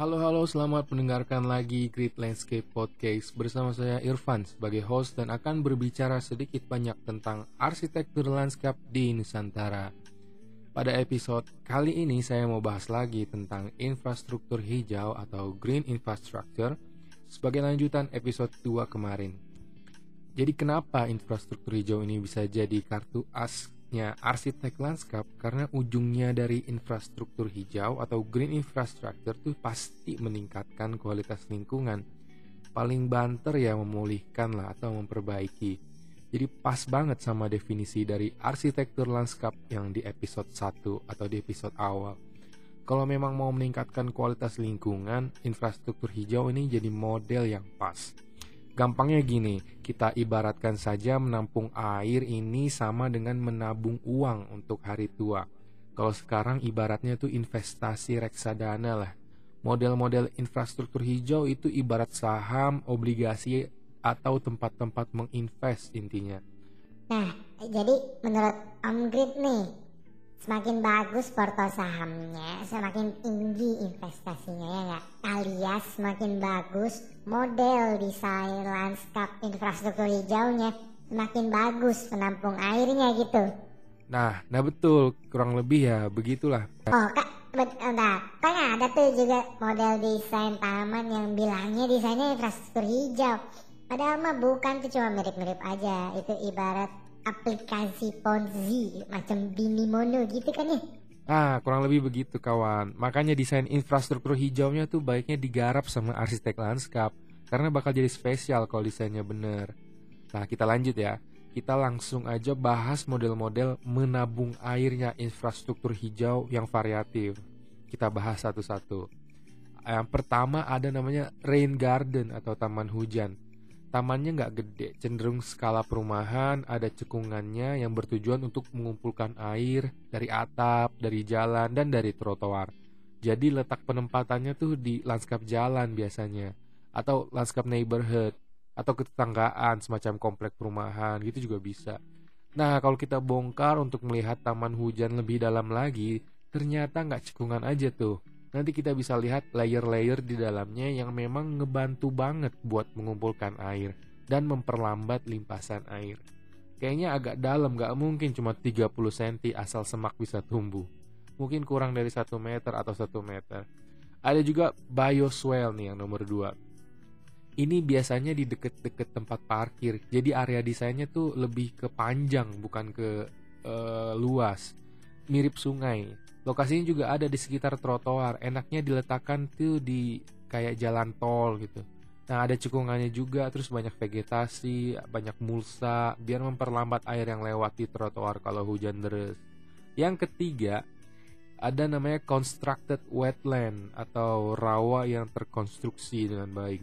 Halo halo, selamat mendengarkan lagi Great Landscape Podcast bersama saya Irfan sebagai host dan akan berbicara sedikit banyak tentang arsitektur lanskap di Nusantara. Pada episode kali ini saya mau bahas lagi tentang infrastruktur hijau atau green infrastructure sebagai lanjutan episode 2 kemarin. Jadi kenapa infrastruktur hijau ini bisa jadi kartu as nya arsitek lanskap karena ujungnya dari infrastruktur hijau atau green infrastructure tuh pasti meningkatkan kualitas lingkungan. Paling banter ya memulihkan lah atau memperbaiki. Jadi pas banget sama definisi dari arsitektur lanskap yang di episode 1 atau di episode awal. Kalau memang mau meningkatkan kualitas lingkungan, infrastruktur hijau ini jadi model yang pas. Gampangnya gini, kita ibaratkan saja menampung air ini sama dengan menabung uang untuk hari tua. Kalau sekarang ibaratnya tuh investasi reksadana lah. Model-model infrastruktur hijau itu ibarat saham, obligasi, atau tempat-tempat menginvest intinya. Nah, jadi menurut Om Grid nih, semakin bagus porto sahamnya, semakin tinggi investasinya ya nggak? Alias semakin bagus model desain lanskap infrastruktur hijaunya, semakin bagus penampung airnya gitu. Nah, nah betul, kurang lebih ya begitulah. Oh, kak, betul, nah, kan ada tuh juga model desain taman yang bilangnya desainnya infrastruktur hijau. Padahal mah bukan tuh cuma mirip-mirip aja, itu ibarat aplikasi Ponzi macam Bini Mono gitu kan ya? Ah, kurang lebih begitu kawan. Makanya desain infrastruktur hijaunya tuh baiknya digarap sama arsitek lanskap karena bakal jadi spesial kalau desainnya bener. Nah, kita lanjut ya. Kita langsung aja bahas model-model menabung airnya infrastruktur hijau yang variatif. Kita bahas satu-satu. Yang pertama ada namanya rain garden atau taman hujan Tamannya nggak gede, cenderung skala perumahan, ada cekungannya yang bertujuan untuk mengumpulkan air dari atap, dari jalan, dan dari trotoar. Jadi letak penempatannya tuh di lanskap jalan biasanya, atau lanskap neighborhood, atau ketanggaan semacam komplek perumahan gitu juga bisa. Nah kalau kita bongkar untuk melihat taman hujan lebih dalam lagi, ternyata nggak cekungan aja tuh, nanti kita bisa lihat layer-layer di dalamnya yang memang ngebantu banget buat mengumpulkan air dan memperlambat limpasan air. Kayaknya agak dalam, gak mungkin cuma 30 cm asal semak bisa tumbuh. Mungkin kurang dari 1 meter atau 1 meter. Ada juga bioswale nih yang nomor 2. Ini biasanya di deket-deket tempat parkir. Jadi area desainnya tuh lebih ke panjang bukan ke uh, luas. Mirip sungai lokasinya juga ada di sekitar trotoar. Enaknya diletakkan tuh di kayak jalan tol gitu. Nah ada cekungannya juga terus banyak vegetasi banyak mulsa biar memperlambat air yang lewat di trotoar kalau hujan deras. Yang ketiga ada namanya constructed wetland atau rawa yang terkonstruksi dengan baik.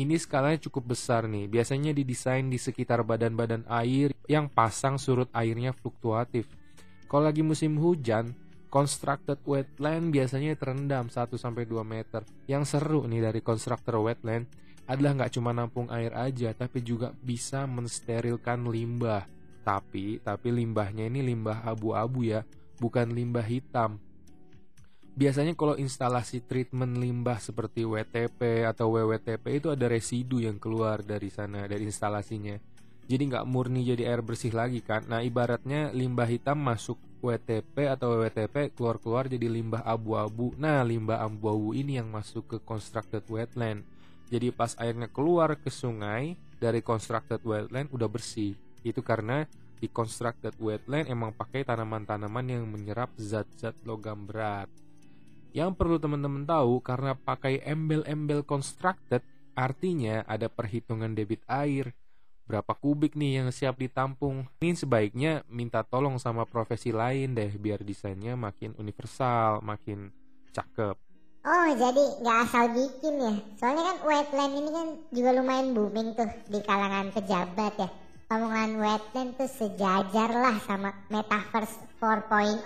Ini skalanya cukup besar nih. Biasanya didesain di sekitar badan-badan air yang pasang surut airnya fluktuatif. Kalau lagi musim hujan Constructed wetland biasanya terendam 1-2 meter. Yang seru nih dari constructed wetland adalah nggak cuma nampung air aja, tapi juga bisa mensterilkan limbah. Tapi, tapi limbahnya ini limbah abu-abu ya, bukan limbah hitam. Biasanya kalau instalasi treatment limbah seperti WTP atau WWTP itu ada residu yang keluar dari sana, dari instalasinya. Jadi nggak murni jadi air bersih lagi kan. Nah ibaratnya limbah hitam masuk WTP atau WWTP keluar-keluar jadi limbah abu-abu. Nah, limbah abu-abu ini yang masuk ke constructed wetland. Jadi pas airnya keluar ke sungai dari constructed wetland udah bersih. Itu karena di constructed wetland emang pakai tanaman-tanaman yang menyerap zat-zat logam berat. Yang perlu teman-teman tahu karena pakai embel-embel constructed artinya ada perhitungan debit air berapa kubik nih yang siap ditampung. Ini sebaiknya minta tolong sama profesi lain deh biar desainnya makin universal, makin cakep. Oh jadi nggak asal bikin ya Soalnya kan wetland ini kan juga lumayan booming tuh di kalangan pejabat ya Omongan wetland tuh sejajar lah sama metaverse 4.0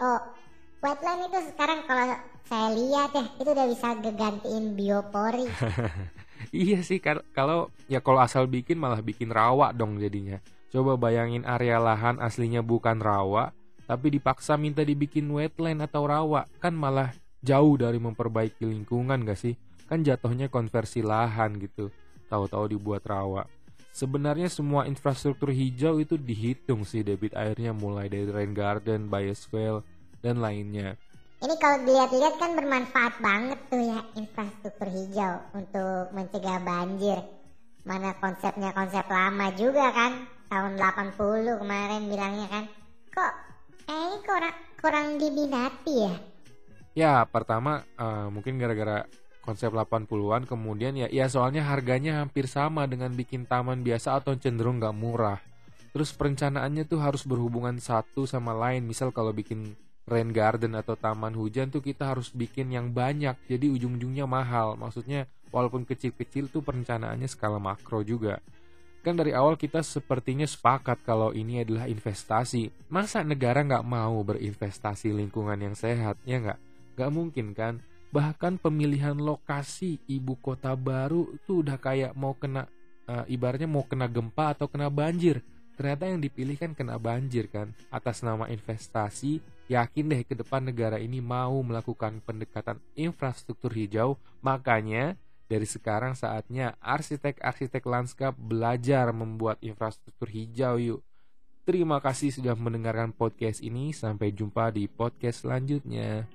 Wetland itu sekarang kalau saya lihat ya itu udah bisa gegantiin biopori iya sih kalau ya kalau asal bikin malah bikin rawa dong jadinya. Coba bayangin area lahan aslinya bukan rawa, tapi dipaksa minta dibikin wetland atau rawa, kan malah jauh dari memperbaiki lingkungan gak sih? kan jatuhnya konversi lahan gitu tahu-tahu dibuat rawa sebenarnya semua infrastruktur hijau itu dihitung sih debit airnya mulai dari rain garden biosphere dan lainnya ini kalau dilihat-lihat kan bermanfaat banget tuh ya infrastruktur hijau untuk mencegah banjir. Mana konsepnya konsep lama juga kan tahun 80 kemarin bilangnya kan. Kok eh kurang kurang diminati ya? Ya pertama uh, mungkin gara-gara konsep 80-an kemudian ya ya soalnya harganya hampir sama dengan bikin taman biasa atau cenderung nggak murah. Terus perencanaannya tuh harus berhubungan satu sama lain. Misal kalau bikin rain garden atau taman hujan tuh kita harus bikin yang banyak jadi ujung-ujungnya mahal. Maksudnya walaupun kecil-kecil tuh perencanaannya skala makro juga. Kan dari awal kita sepertinya sepakat kalau ini adalah investasi. Masa negara nggak mau berinvestasi lingkungan yang sehat ya nggak? Nggak mungkin kan? Bahkan pemilihan lokasi ibu kota baru itu udah kayak mau kena uh, ibaratnya mau kena gempa atau kena banjir ternyata yang dipilih kan kena banjir kan atas nama investasi yakin deh ke depan negara ini mau melakukan pendekatan infrastruktur hijau makanya dari sekarang saatnya arsitek-arsitek lanskap belajar membuat infrastruktur hijau yuk Terima kasih sudah mendengarkan podcast ini. Sampai jumpa di podcast selanjutnya.